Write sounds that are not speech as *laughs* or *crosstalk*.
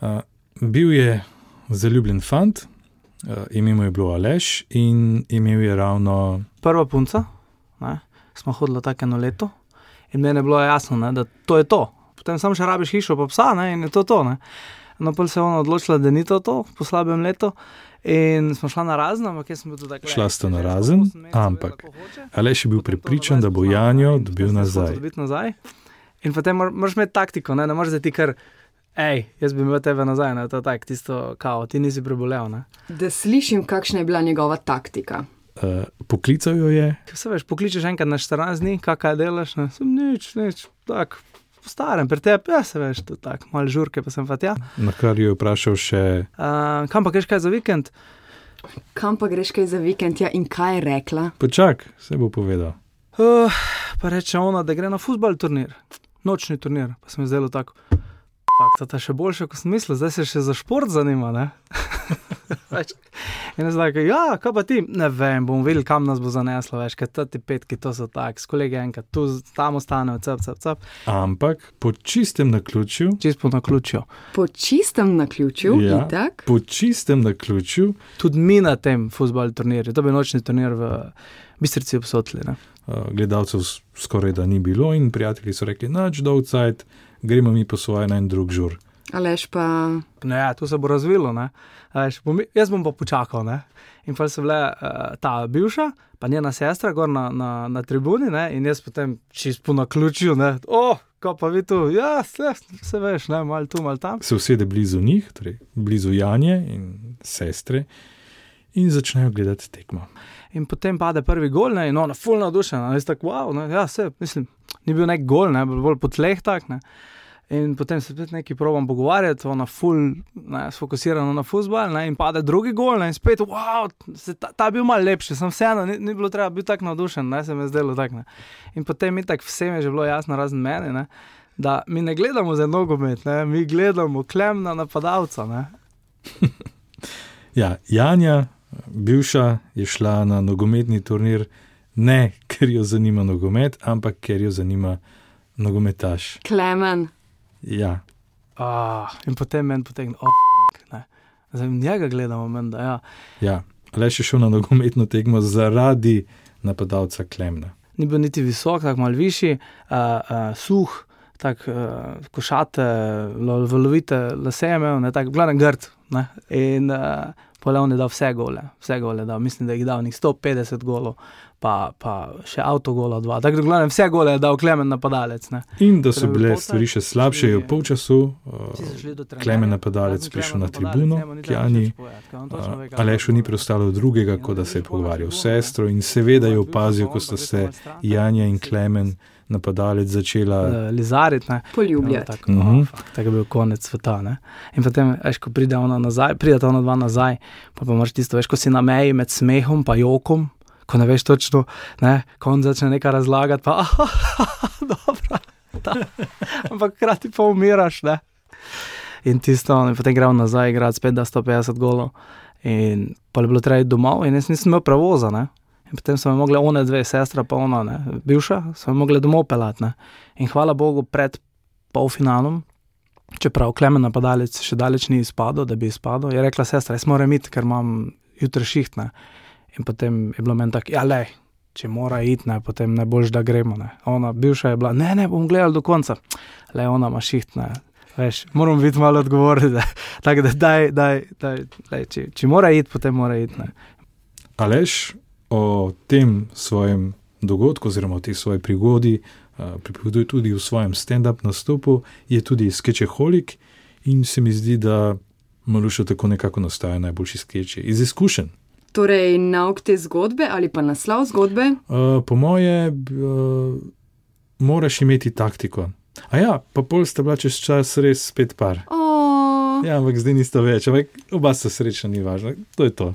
Uh, bil je zaljubljen fant, uh, ime mu je bilo Aleš in imel je ravno. Prva punca, ne, smo hodili tako eno leto in meni je bilo jasno, ne, da to je to. Potem samo še rabiš hišo, pa psa ne, in je to to. Ne. No, pa se je ona odločila, da ni to, to po slabem letu. In smo šli na razen, ampak jaz sem bil tako. Šla sta na razen, ampak Aleš je bil prepričan, da bo Janjo dobil nazaj. nazaj. In potem moraš imeti taktiko, ne, ne moreš zdaj ti kar. Ej, jaz bi imel tebe nazaj, ne, to je tako, tisto, kao, ti nisi prebolel. Ne. Da slišim, kakšna je bila njegova taktika. Uh, poklical jo je. Se veš, pokličeš enkrat na 14 dni, kaj delaš, ne, sem nič, nič, tako, starem, pri tebi, ja, se veš, to tako, malo žurke, pa sem pa tja. Na kar jo je vprašal še. Uh, kam pa greš kaj za vikend? Kam pa greš kaj za vikend, ja, in kaj je rekla? Počak, se bo povedal. Uh, pa reče ona, da gre na futbal turnir, nočni turnir, pa sem zdaj tako. Fakt, to je še boljše, kot sem mislil, zdaj se še za šport zanima. In zdaj, ja, kaj pa ti? Ne vem, bom videl, kam nas bo zaneslo, veš, kaj ti petki, to so tak, s kolegi enkrat, tu tam ostanejo, cep, cep, cep. Ampak po čistem naključju. Čist po naključju. Po čistem naključju, Ja. itak. Po čistem naključju Tudi mi na tem futbal turnirju, to je bil nočni turnir v Bistrici obsotli. Ne? uh, gledalcev skoraj da ni bilo in prijatelji so rekli, noč do outside, gremo mi po svoje na en drug žur. Alež pa. Ne, ja, to se bo razvilo. ne. A Veš, bom, jaz bom pa počakal. Ne? In pa so bile uh, ta bivša, pa njena sestra, gor na, na, na tribuni, ne? in jaz potem čist po naključju. ne. O, ko pa vi tu, ja, se, se veš, ne, malo tu, malo tam. Se usede blizu njih, torej blizu Janje in sestre, in začnejo gledati tekmo. In potem pade prvi gol, ne, in ona, fulno navdušena, jaz tako, wow, ne, ja, se, mislim, ni bil nek gol, ne, bolj po tleh tak. Ne. In potem se spet nekaj probam pogovarjati, ona ful, ne, sfokusirana na futbol, ne, in pade drugi gol, ne, in spet, wow, se, ta, ta je bil malo lepši, sem vseeno, ni, ni bilo treba biti tako navdušen, ne, se mi je zdelo tako. In potem mi tako vsem je že bilo jasno, razen meni, ne, da mi ne gledamo za nogomet, ne, mi gledamo klemna napadalca. Ne. *laughs* Ja, Janja, bivša, je šla na nogometni turnir ne ker jo zanima nogomet, ampak ker jo zanima nogometaš. Klemen. Ja, Ah, in potem meni potegne, oh, fuck, ne. Zdaj njega gledamo, meni, da ja. ja. le še šel na nogometno tekmo zaradi napadalca Klemna. ni bil niti visok, tako malo višji, uh, uh, suh, tako uh, košate, lo, valovite lase je imel, ne, tako glavno grd. Ne, in uh, Poleon je dal vse gole, vse gole, dal, mislim, da je jih dal nek 150 golov, pa, pa še avtogola dva. Tako da glavno vse gole je dal klemen napadalec. Ne. In da so Torej, bile stvari še slabše, je v polčasu uh, Klemen napadalec prišel na tribuno, njemu ni k treba Jani. nič povedati, ker on točno ve, kaj Alešu bo ni povedal. preostalo drugega, kot da se je pogovarjal s sestro in seveda je opazil, ko sta se Janja in Klemen, napadalec, začela. eh, Lizarit, ne. Poljubljati. Tako, Mhm. oh, fuck, tako je bil konec sveta. Ne? In potem, veš, ko pride ona nazaj, pride ona dva nazaj, pa pa imaš tisto, veš, ko si na meji med smehom in jokom, ko ne veš točno, ne, ko on začne nekaj razlagati, pa *laughs* ah, dobro. ta." Ampak hkrati pa umiraš. Ne? In tisto, in potem gremo nazaj, igrati spet da 150 golov. In pa je bilo treba iti domov, in jaz nisem imel prevoza. Ne? In potem smo mogli one dve, sestra pa ona, ne, bivša, smo mogli domov pelati. ne. In hvala Bogu, pred polfinalom, čeprav klemen napadalec še daleč ni izpadel, da bi izpadel, je rekla sestra, jaz moram iti, ker imam jutri šihtne. In potem je bilo meni tako, ja, le, če mora iti, ne, potem ne boš, da gremo. Ne. Ona, bivša je bila, ne, ne, bom gledal do konca. Le, ona ima šihtne. Veš, moram biti malo odgovoren. Tako da, daj, daj, daj, daj, če, če mora iti, potem mora iti. Ne. O tem svojem dogodku, oziroma o tej svoji prigodi, uh, pripoveduje tudi v svojem stand-up nastopu, je tudi sketcheholik in se mi zdi, da Maluša tako nekako nastaja najboljši sketchi iz izkušenj. Torej, nauk te zgodbe ali pa naslov zgodbe. Uh, po moje, uh, moraš imeti taktiko. A ja, pa pol sta bila čez čas res spet par. O, Ja, ampak zdaj nista več, ampak oba sta srečna, ni važno. To je to.